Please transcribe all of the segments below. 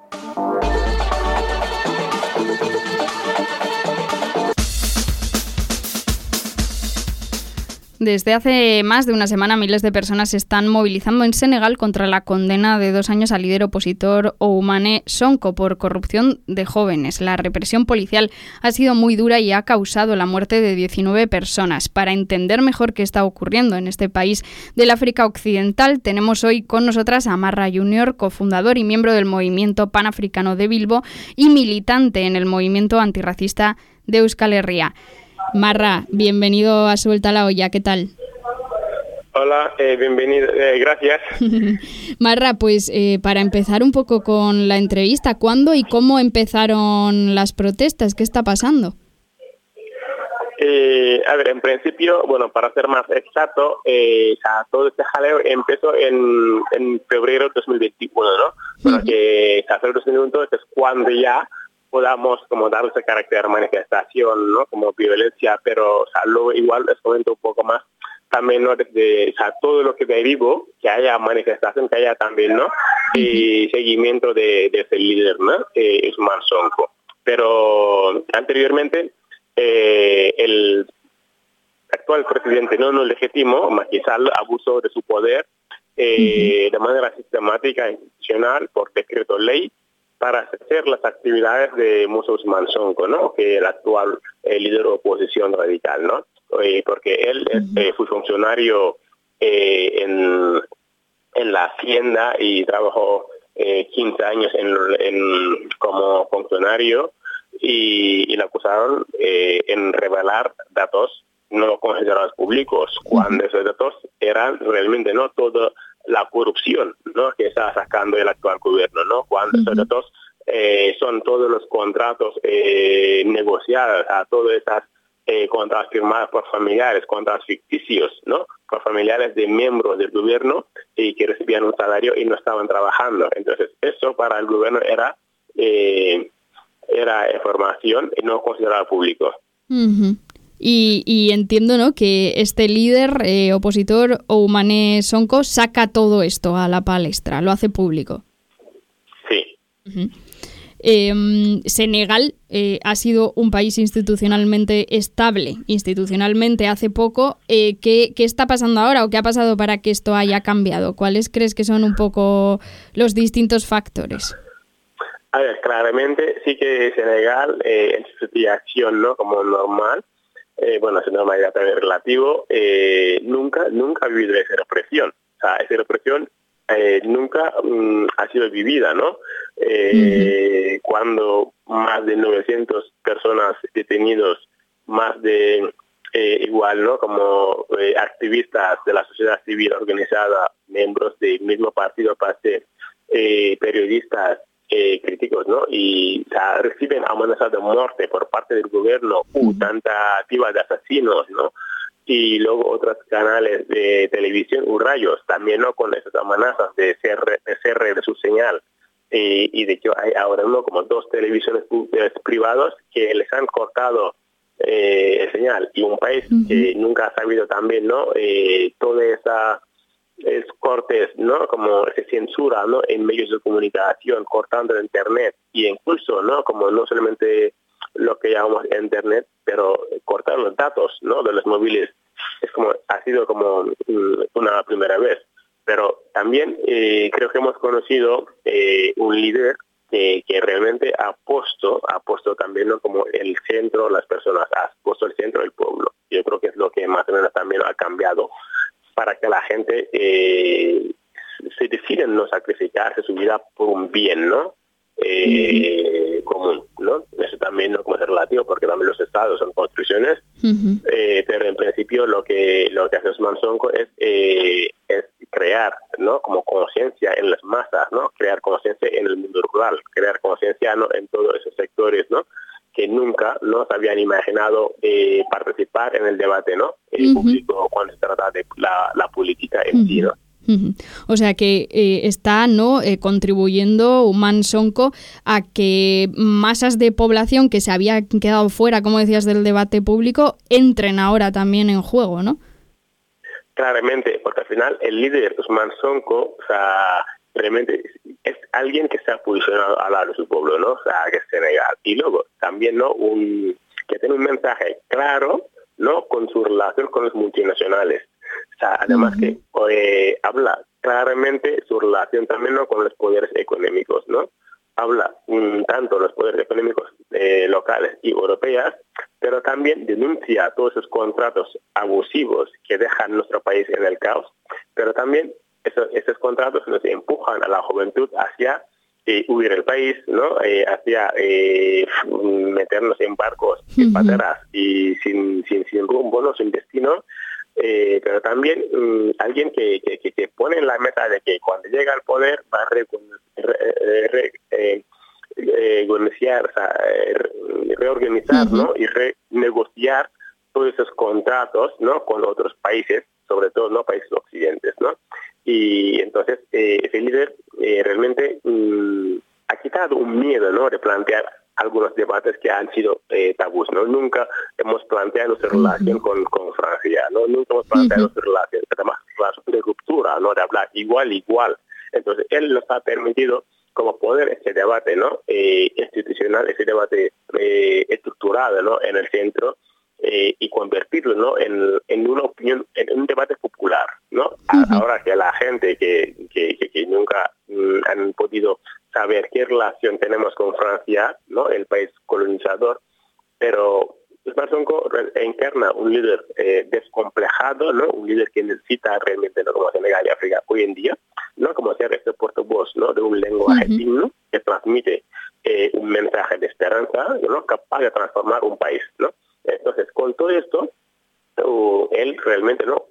Thank you. Desde hace más de una semana miles de personas se están movilizando en Senegal contra la condena de dos años al líder opositor Oumane Sonko por corrupción de jóvenes. La represión policial ha sido muy dura y ha causado la muerte de 19 personas. Para entender mejor qué está ocurriendo en este país del África Occidental, tenemos hoy con nosotras a Marra Junior, cofundador y miembro del movimiento panafricano de Bilbo y militante en el movimiento antirracista de Euskal Herria. Marra, bienvenido a Suelta la Olla, ¿qué tal? Hola, eh, bienvenido, eh, gracias. Marra, pues eh, para empezar un poco con la entrevista, ¿cuándo y cómo empezaron las protestas? ¿Qué está pasando? a ver, en principio, bueno, para ser más exacto, todo este jaleo empezó en, febrero de 2021, ¿no? Bueno, que febrero de 2021 es cuando ya podamos como dar ese carácter de manifestación, ¿no? Como violencia, pero o sea, luego igual les comento un poco más también ¿no? desde o sea, todo lo que derivo, que haya manifestación, que haya también ¿no? y seguimiento de, ese líder, ¿no? Eh, Usman Sonko. Pero anteriormente eh, el actual presidente no no legítimo, Maquisal, abusó de su poder eh, de manera sistemática e institucional por decreto ley para hacer las actividades de Musa Usman Sonko, ¿no? que el actual eh, líder de oposición radical, ¿no? Eh, porque él eh, fue funcionario en, en la hacienda y trabajó 15 años en, como funcionario y, le acusaron en revelar datos no considerados públicos, cuando esos datos eran realmente no todo la corrupción ¿no? que está sacando el actual gobierno, ¿no? Cuando esos datos eh, son todos los contratos eh, negociados, a todas esas eh, contratos firmados por familiares, contratos ficticios, ¿no? Por familiares de miembros del gobierno y que recibían un salario y no estaban trabajando. Entonces, eso para el gobierno era era información y no considerado público. Y, entiendo ¿no? que este líder eh, opositor, Oumane Sonko, saca todo esto a la palestra, lo hace público. Sí. Em, Senegal eh, ha sido un país institucionalmente estable, institucionalmente hace poco. Eh, ¿qué, ¿qué, está pasando ahora o qué ha pasado para que esto haya cambiado? ¿Cuáles crees que son un poco los distintos factores? A ver, claramente sí que Senegal en su situación, ¿no? Como normal, eh, bueno, es una manera también relativo, eh, nunca, nunca ha vivido esa represión. O sea, esa represión eh, nunca mm, ha sido vivida, ¿no? Cuando más de 900 personas detenidos, más de igual, ¿no? Como activistas de la sociedad civil organizada, miembros del mismo partido, parte, periodistas, eh, críticos, ¿no? Y reciben amenazas de muerte por parte del gobierno, uh, de asesinos, ¿no? Y luego otros canales de televisión, u rayos, también, ¿no? Con esas amenazas de cierre de, su señal. y de hecho hay ahora ¿no? como dos televisiones privados que les han cortado eh, el señal y un país que nunca ha sabido también no eh, toda esa es cortes, ¿no? Como se censura, ¿no? En medios de comunicación, cortando el internet y incluso, ¿no? Como no solamente lo que llamamos internet, pero cortar los datos, ¿no? De los móviles es como ha sido como mm, una primera vez. Pero también eh, creo que hemos conocido eh, un líder que realmente ha puesto, ha puesto también ¿no? como el centro, las personas, ha puesto el centro del pueblo. Yo creo que es lo que más o menos también ha cambiado para que la gente eh, se decida no sacrificarse su vida por un bien, ¿no? Eh, común, ¿no? Eso también no como es relativo porque también los estados son construcciones, eh, pero en principio lo que lo que hace Osman es, es crear, ¿no? Como conciencia en las masas, ¿no? Crear conciencia en el mundo rural, crear conciencia ¿no? en todos esos sectores, ¿no? Que nunca no se habían imaginado eh, participar en el debate no el público cuando se trata de la, política en sí ¿no? O sea que eh, está no eh, contribuyendo Human Sonko a que masas de población que se habían quedado fuera, como decías, del debate público, entren ahora también en juego, ¿no? Claramente, porque al final el líder Usman Sonko, o sea, realmente es alguien que se ha posicionado al lado de su pueblo, ¿no? O sea, que es Senegal. Y luego también, ¿no? Un, que tiene un mensaje claro, ¿no? Con su relación con los multinacionales. O sea, además que eh, habla claramente su relación también ¿no? con los poderes económicos, ¿no? Habla un tanto los poderes económicos eh, locales y europeas, pero también denuncia todos esos contratos abusivos que dejan nuestro país en el caos, pero también esos, contratos nos empujan a la juventud hacia eh, huir el país, ¿no? Eh, hacia eh, meternos en barcos, en pateras y sin, sin, sin rumbo, ¿no? sin destino. pero también mm, alguien que, que, pone en la meta de que cuando llega al poder va a reorganizar ¿no? y renegociar todos esos contratos ¿no? con otros países, sobre todo no países occidentes. ¿no? Y entonces eh, ese líder eh, realmente mm, ha quitado un miedo ¿no? de plantear algunos debates que han sido eh, tabús. ¿no? Nunca hemos planteado nuestra relación con, con, Francia, ¿no? nunca hemos planteado nuestra relación, además relación de ruptura, ¿no? de hablar igual, igual. Entonces él nos ha permitido como poder ese debate ¿no? institucional, ese debate estructurado ¿no? en el centro eh, y convertirlo ¿no? en, en, una opinión, en un debate popular. ¿no? Ahora que la gente que, que, que, nunca mm, han podido saber qué relación tenemos con Francia, ¿no? el país colonizador, pero Sonko encarna un líder eh, descomplejado, ¿no? un líder que necesita realmente, ¿no? como Senegal y África hoy en día, no como ser este portavoz ¿no? de un lenguaje digno que transmite eh, un mensaje de esperanza, ¿no? capaz de transformar un país. ¿no? Con todo esto, él realmente no.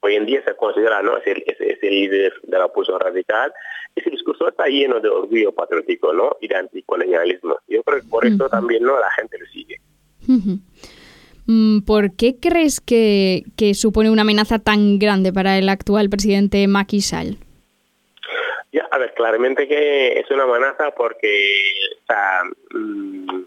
Hoy en día se considera no es el, líder de la oposición radical. Ese discurso está lleno de orgullo patriótico ¿no? y de anticolonialismo. Yo creo que por eso también no la gente lo sigue. Mm, ¿Por qué crees que, supone una amenaza tan grande para el actual presidente Macky Sall? Ya, a ver, claramente que es una amenaza porque mm,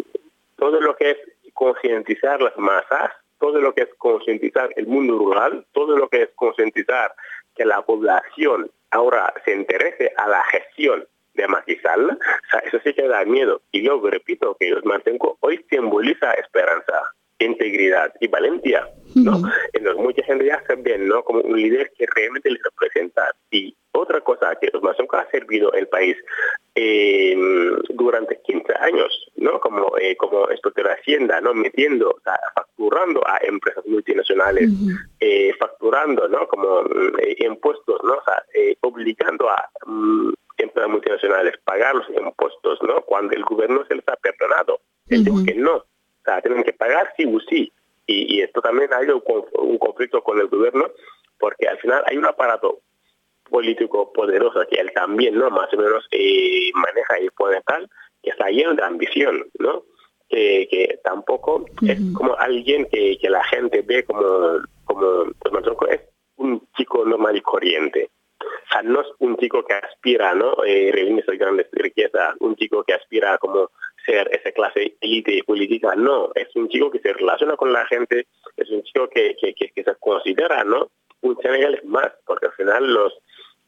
todo lo que es concientizar las masas, todo lo que es concientizar el mundo rural, todo lo que es concientizar que la población ahora se interese a la gestión de Maquisal, eso sí que da miedo. Y luego repito que los mantengo hoy simboliza esperanza, integridad y valentía, ¿no? Entonces mucha gente ya se ve, ¿no? Como un líder que realmente les representa. Y otra cosa que los Mazoncos ha servido el país eh, durante 15 años, ¿no? Como, eh, como de Hacienda, ¿no? Metiendo, o sea, facturando a empresas multinacionales, eh, facturando, ¿no? Como eh, impuestos, ¿no? O sea, obligando a mm, empresas multinacionales pagar los impuestos, ¿no? Cuando el gobierno se les ha perdonado. Dijo que no, o sea, tienen que pagar sí o sí. Y, esto también ha habido un conflicto con el gobierno porque al final hay un aparato político poderoso que él también no más o menos eh, maneja y pone tal que está lleno de ambición no que, tampoco es como alguien que, que, la gente ve como como es un chico normal y corriente. O sea, no es un chico que aspira no eh, reunir esas grandes riquezas un chico que aspira como ser esa clase élite política no. Es un chico que se relaciona con la gente es un chico que, que, que se considera no un Senegal más porque al final los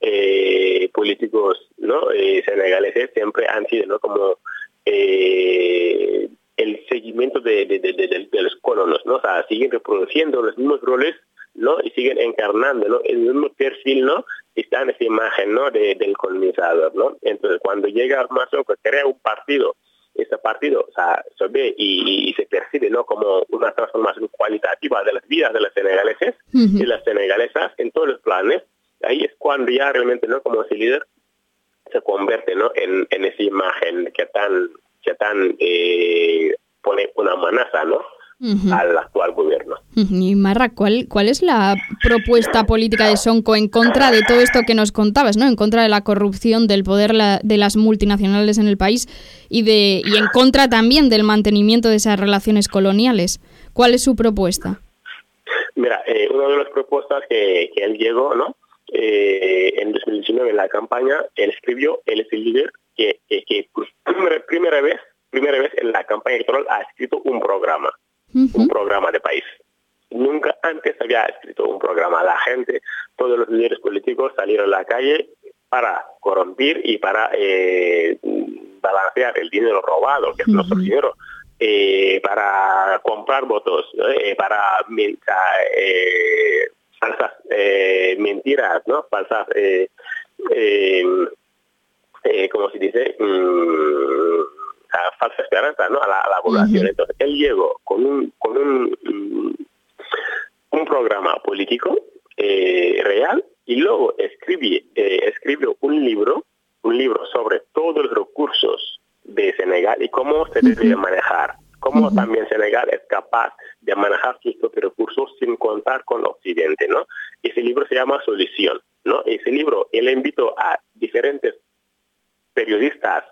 eh, políticos no eh, senegaleses siempre han sido ¿no? como eh, el seguimiento de, de, los colonos, ¿no? O sea, siguen reproduciendo los mismos roles, ¿no? Y siguen encarnando, ¿no? El mismo perfil, ¿no? Está en esa imagen, ¿no? del colonizador, ¿no? Entonces, cuando llega Mazo, que crea un partido, ese partido o sea, se ve y, se percibe ¿no? como una transformación cualitativa de las vidas de los senegaleses y las senegalesas en todos los planes, ahí es cuando ya realmente no como ese líder se convierte no en, en esa imagen que tan que tan eh, pone una amenaza no al actual gobierno. Y Marra, ¿cuál, ¿cuál es la propuesta política de Sonco en contra de todo esto que nos contabas, ¿no? En contra de la corrupción, del poder de las multinacionales en el país y, de, y en contra también del mantenimiento de esas relaciones coloniales. ¿Cuál es su propuesta? Mira, eh, una de las propuestas que, que él llegó, ¿no? Eh, en 2019 en la campaña, él escribió, él es el líder que, que, pues, primera, vez, primera vez en la campaña electoral ha escrito un programa, un programa de país. Nunca antes había escrito un programa. La gente, todos los líderes políticos salieron a la calle para combatir y para eh, balancear el dinero robado, que es nuestro dinero, eh, para comprar votos, eh, para falsas mentiras, ¿no? Falsas, como se dice, mm, falsa esperanza, ¿no? A la, población. Entonces él llegó con un con un, mm, un programa político real y luego escribe, escribió un libro un libro sobre todos los recursos de Senegal y cómo se debe manejar, cómo también Senegal es capaz de manejar sus propios recursos sin contar con Occidente, ¿no? Ese libro se llama Solución, ¿no? Ese libro, él invitó a diferentes periodistas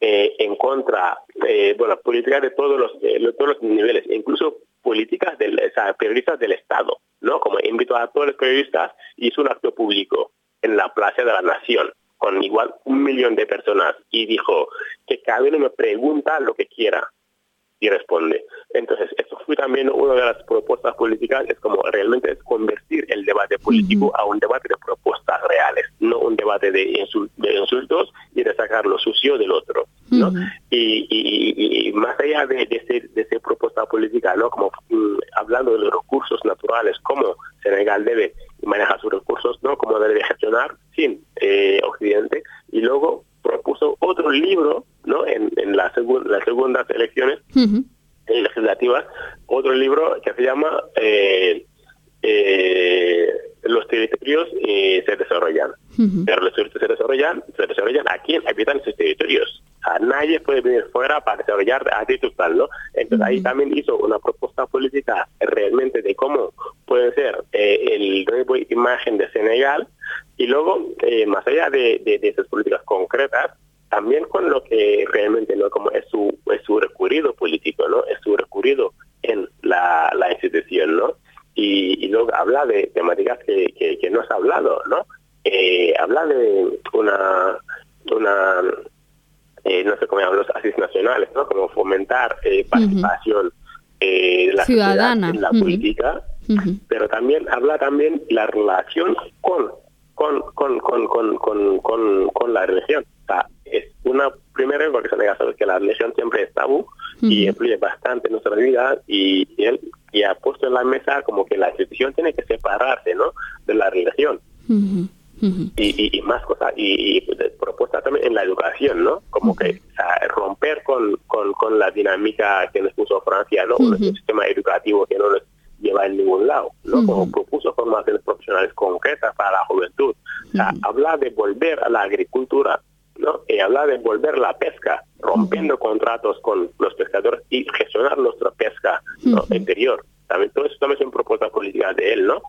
eh, en contra, eh, bueno, políticas de todos los, de todos los niveles, incluso políticas del, o periodistas del Estado, ¿no? Como invitó a todos los periodistas, hizo un acto público en la Plaza de la Nación, con igual un millón de personas y dijo que cada uno me pregunta lo que quiera y responde. Entonces, eso fue también una de las propuestas políticas, es como realmente es convertir el debate político a un debate de propuestas reales, no un debate de, insultos y de sacar lo sucio del otro. ¿no? y, más allá de, de, esa propuesta política, ¿no? como mm, hablando de los recursos naturales, cómo Senegal debe manejar sus recursos, ¿no? cómo debe gestionar sin eh, Occidente, y luego propuso otro libro ¿no? en, la las segundas elecciones legislativas, otro libro que se llama eh, eh, Los territorios se desarrollan. Pero los territorios se desarrollan, se desarrollan aquí habitan esos territorios. A nadie puede venir fuera para desarrollar a ¿no? Entonces ahí también hizo una propuesta política realmente de cómo puede ser eh, el nuevo imagen de Senegal y luego, eh, más allá de, de, esas políticas concretas, también con lo que realmente no como es su es su recurrido político no es su recurrido en la, la institución no y, luego habla de temáticas que, que, no se ha hablado no eh, habla de una una eh, no sé cómo llaman los asis nacionales no como fomentar eh, participación eh, de la ciudadana. en la política pero también habla también la relación con con, con, con, con, con, con, con la religión. O sea, es una primera porque se sabe que la religión siempre es tabú y influye bastante en nuestra vida y, él y ha puesto en la mesa como que la institución tiene que separarse ¿no? de la religión. Y, y, más cosas, y, propuesta también en la educación, ¿no? Como que romper con, con, con, la dinámica que nos puso Francia, ¿no? Un sistema educativo que no nos lleva en ningún lado, ¿no? Como propuso formaciones profesionales concretas para la juventud. O sea, habla de volver a la agricultura, ¿no? Y habla de volver la pesca, rompiendo contratos con los pescadores y gestionar nuestra pesca interior. También, todo eso también son propuestas políticas de él, ¿no?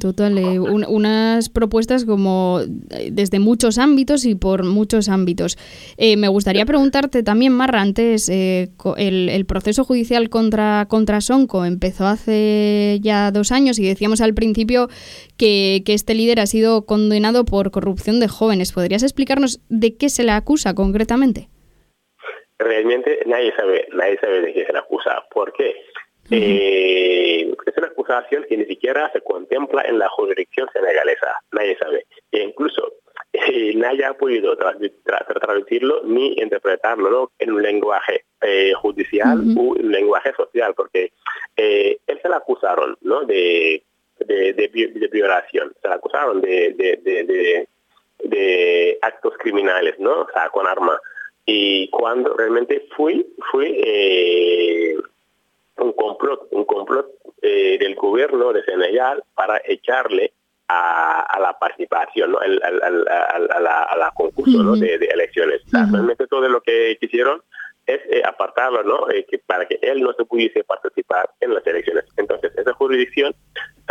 Total, eh, unas propuestas como eh, desde muchos ámbitos y por muchos ámbitos. Eh, me gustaría preguntarte también, Marra, antes, el, el, proceso judicial contra, contra Sonco empezó hace ya dos años y decíamos al principio que, que este líder ha sido condenado por corrupción de jóvenes. ¿Podrías explicarnos de qué se le acusa concretamente? Realmente nadie sabe, nadie sabe de qué se le acusa. ¿Por qué? Eh, es una acusación que ni siquiera se contempla en la jurisdicción senegalesa, nadie sabe. E incluso eh, nadie ha podido traducirlo ni interpretarlo en un lenguaje eh, judicial o un lenguaje social, porque él se le acusaron ¿no? de, de, violación, se le acusaron de, de, de, actos criminales, ¿no? O sea, con arma. Y cuando realmente fui, fui complot, un complot eh, del gobierno de Senegal para echarle a, la participación, ¿no? al, a, la, concurso de, elecciones. realmente todo lo que quisieron es eh, apartarlo, ¿no? Eh, que para que él no se pudiese participar en las elecciones. Entonces, esa jurisdicción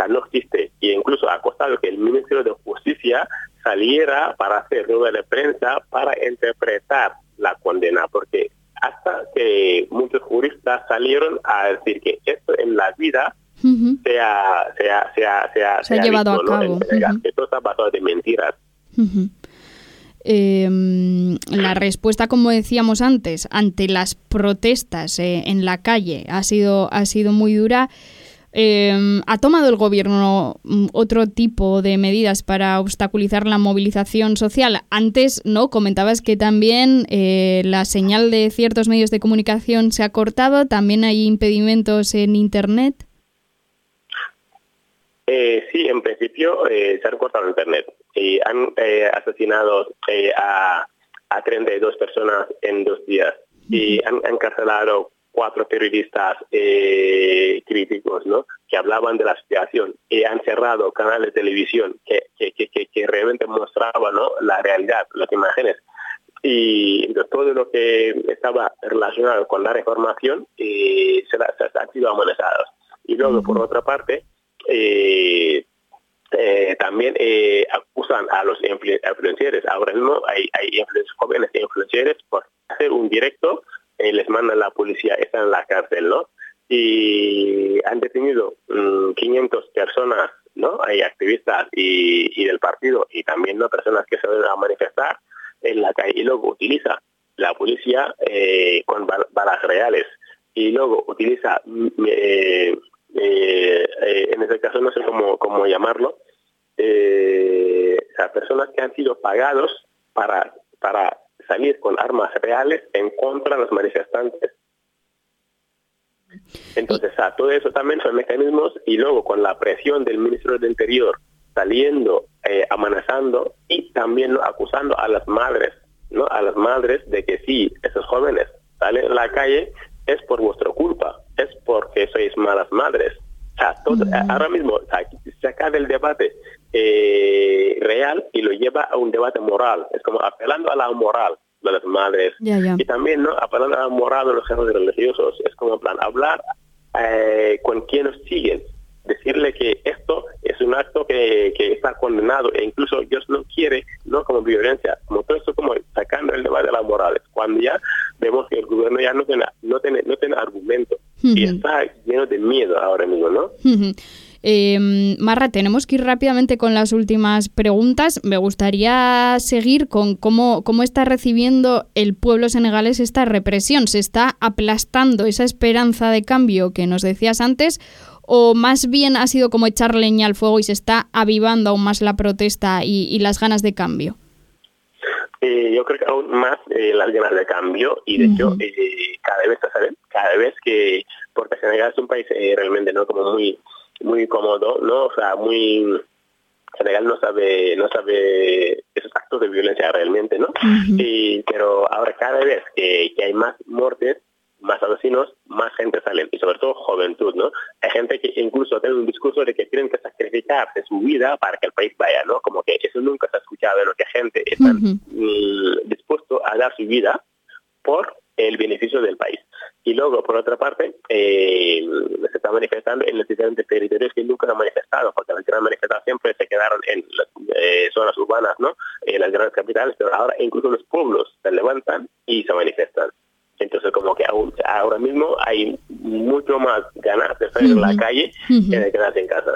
no existe y incluso ha costado que el Ministerio de Justicia saliera para hacer rueda de prensa para interpretar la condena, porque hasta que muchos juristas salieron a decir que esto en la vida se, ha, llevado a cabo. Que todo está basado de mentiras. Em, la respuesta, como decíamos antes, ante las protestas eh, en la calle ha sido, ha sido muy dura. Em, ¿Ha tomado el gobierno mm, otro tipo de medidas para obstaculizar la movilización social? Antes, ¿no? Comentabas que también eh, la señal de ciertos medios de comunicación se ha cortado, también hay impedimentos en Internet. Eh, sí, en principio eh, se ha cortado Internet y han asesinado a, a 32 personas en dos días y han encarcelado cuatro periodistas eh, críticos ¿no? que hablaban de la situación y han cerrado canales de televisión que, que, que, que realmente mostraban ¿no? la realidad, las imágenes. Y todo lo que estaba relacionado con la reformación eh, se, se, han sido amenazados. Y luego, por otra parte, eh, eh, también eh, acusan a los influencers. Ahora mismo hay, hay jóvenes influencers por hacer un directo eh, les mandan la policía, están en la cárcel, ¿no? Y han detenido 500 mm, personas, ¿no? Hay activistas y, del partido y también no personas que se van a manifestar en la calle y luego utiliza la policía eh, con balas reales y luego utiliza, mm, eh, en ese caso no sé cómo, cómo llamarlo, a personas que han sido pagados para, para salir con armas reales en contra de los manifestantes. Entonces, todo eso también son mecanismos y luego con la presión del ministro del Interior saliendo, eh, amenazando y también acusando a las madres, ¿no? A las madres de que sí, esos jóvenes salen a la calle es por vuestra culpa, es porque sois malas madres. O sea, mm. ahora mismo o sea, se acaba el debate eh, real y lo lleva a un debate moral. Es como apelando a la moral de las madres. Y también, ¿no? Apelando a la moral de los jefes religiosos. Es como, plan, hablar eh, con quienes siguen. Decirle que esto es un acto que, que, está condenado e incluso Dios no quiere, ¿no? Como violencia. Como todo esto, como sacando el debate de las morales. Cuando ya vemos que el gobierno ya no tiene, no tiene, no tiene argumento. Y está lleno de miedo ahora mismo, ¿no? Eh, Marra, tenemos que ir rápidamente con las últimas preguntas. Me gustaría seguir con cómo, cómo está recibiendo el pueblo senegalés esta represión. ¿Se está aplastando esa esperanza de cambio que nos decías antes? ¿O más bien ha sido como echar leña al fuego y se está avivando aún más la protesta y, las ganas de cambio? Eh, yo creo que aún más eh, las ganas de cambio y de hecho eh, cada vez cada vez que porque Senegal es un país realmente no como muy muy cómodo, ¿no? O sea, muy Senegal no sabe no sabe esos actos de violencia realmente, ¿no? y, pero ahora cada vez que, hay más muertes, más asesinos, más gente sale, y sobre todo juventud, ¿no? Hay gente que incluso tiene un discurso de que tienen que sacrificarse su vida para que el país vaya, ¿no? Como que eso nunca se ha escuchado, ¿no? Que gente está mm, dispuesto a dar su vida por el beneficio del país. Y luego, por otra parte, eh, se está manifestando en los diferentes territorios que nunca han manifestado, porque las grandes manifestaciones siempre se quedaron en las eh, zonas urbanas, ¿no? En las grandes capitales, pero ahora incluso los pueblos se levantan y se manifiestan. Entonces, como que ahora mismo hay mucho más ganas de salir a la calle que de quedarse en casa.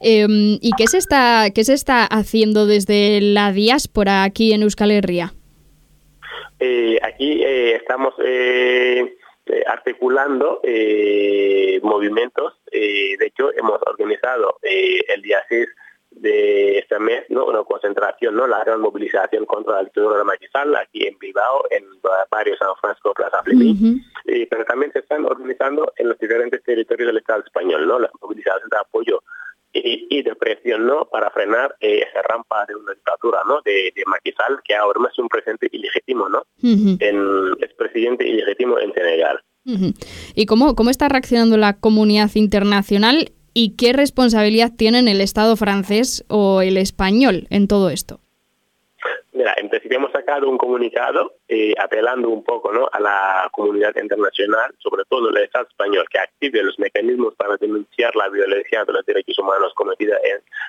Em, ¿Y qué se, está, qué se está haciendo desde la diáspora aquí en Euskal Herria? Eh, aquí estamos eh, articulando eh, movimientos. Eh, de hecho, hemos organizado el día 6 de este mes ¿no? una concentración, ¿no? la gran movilización contra la dictadura de Maquisal aquí en Bilbao, en barrio San Francisco, Plaza Fleming, pero también se están organizando en los diferentes territorios del Estado español, ¿no? las movilizaciones de apoyo y, de presión ¿no? para frenar eh, esa rampa de una dictadura ¿no? de, de Maquisal, que ahora es un presidente ilegítimo, ¿no? es presidente ilegítimo en Senegal. ¿Y cómo, cómo está reaccionando la comunidad internacional y qué responsabilidad tienen el Estado francés o el español en todo esto? Mira, principio hemos sacado un comunicado eh, apelando un poco a la comunidad internacional, sobre todo el Estado español, que active los mecanismos para denunciar la violencia de los derechos humanos cometida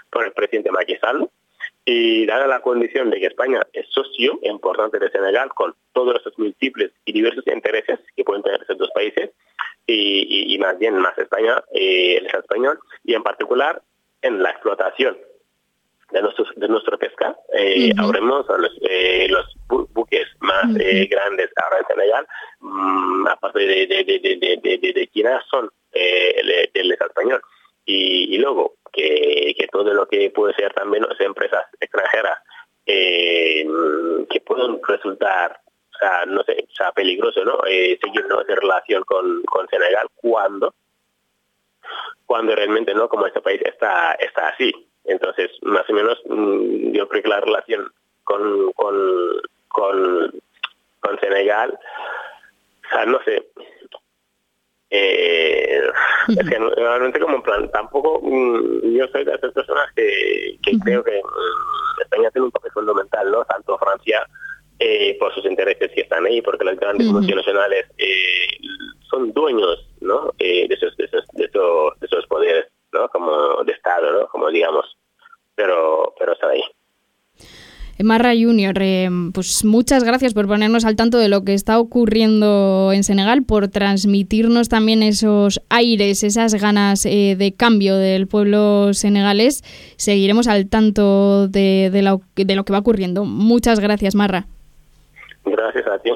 por el presidente Macky. Y dada la condición de que España es socio importante de Senegal con todos esos múltiples y diversos intereses que pueden tener esos dos países, y, más bien más España, eh, el Estado español, y en particular en la explotación de, nuestro, de nuestra pesca. Eh, los, eh, los buques más eh, grandes ahora en Senegal, mm, aparte de, de, de, de, China, son eh, del español. Y, luego, que, que, todo lo que puede ser también las empresas extranjeras que pueden resultar o sea, no sé, o sea, peligroso, ¿no? Eh, seguir ¿no? esa relación con, con Senegal cuando cuando realmente no como este país está está así entonces más o menos mm, yo creo que la relación con con con, con Senegal o sea no sé eh, es que realmente como en plan tampoco mm, yo soy de esas personas que, que creo que mm, España tiene un papel fundamental no tanto Francia eh, por sus intereses que están ahí, porque las grandes multinacionales eh, son dueños ¿no? Eh, de, esos, de, esos, de, esos, poderes, ¿no? como de Estado, ¿no? como digamos, pero, pero están ahí. Marra Junior, pues muchas gracias por ponernos al tanto de lo que está ocurriendo en Senegal, por transmitirnos también esos aires, esas ganas de cambio del pueblo senegalés. Seguiremos al tanto de, de lo que va ocurriendo. Muchas gracias, Marra. Gracias a ti.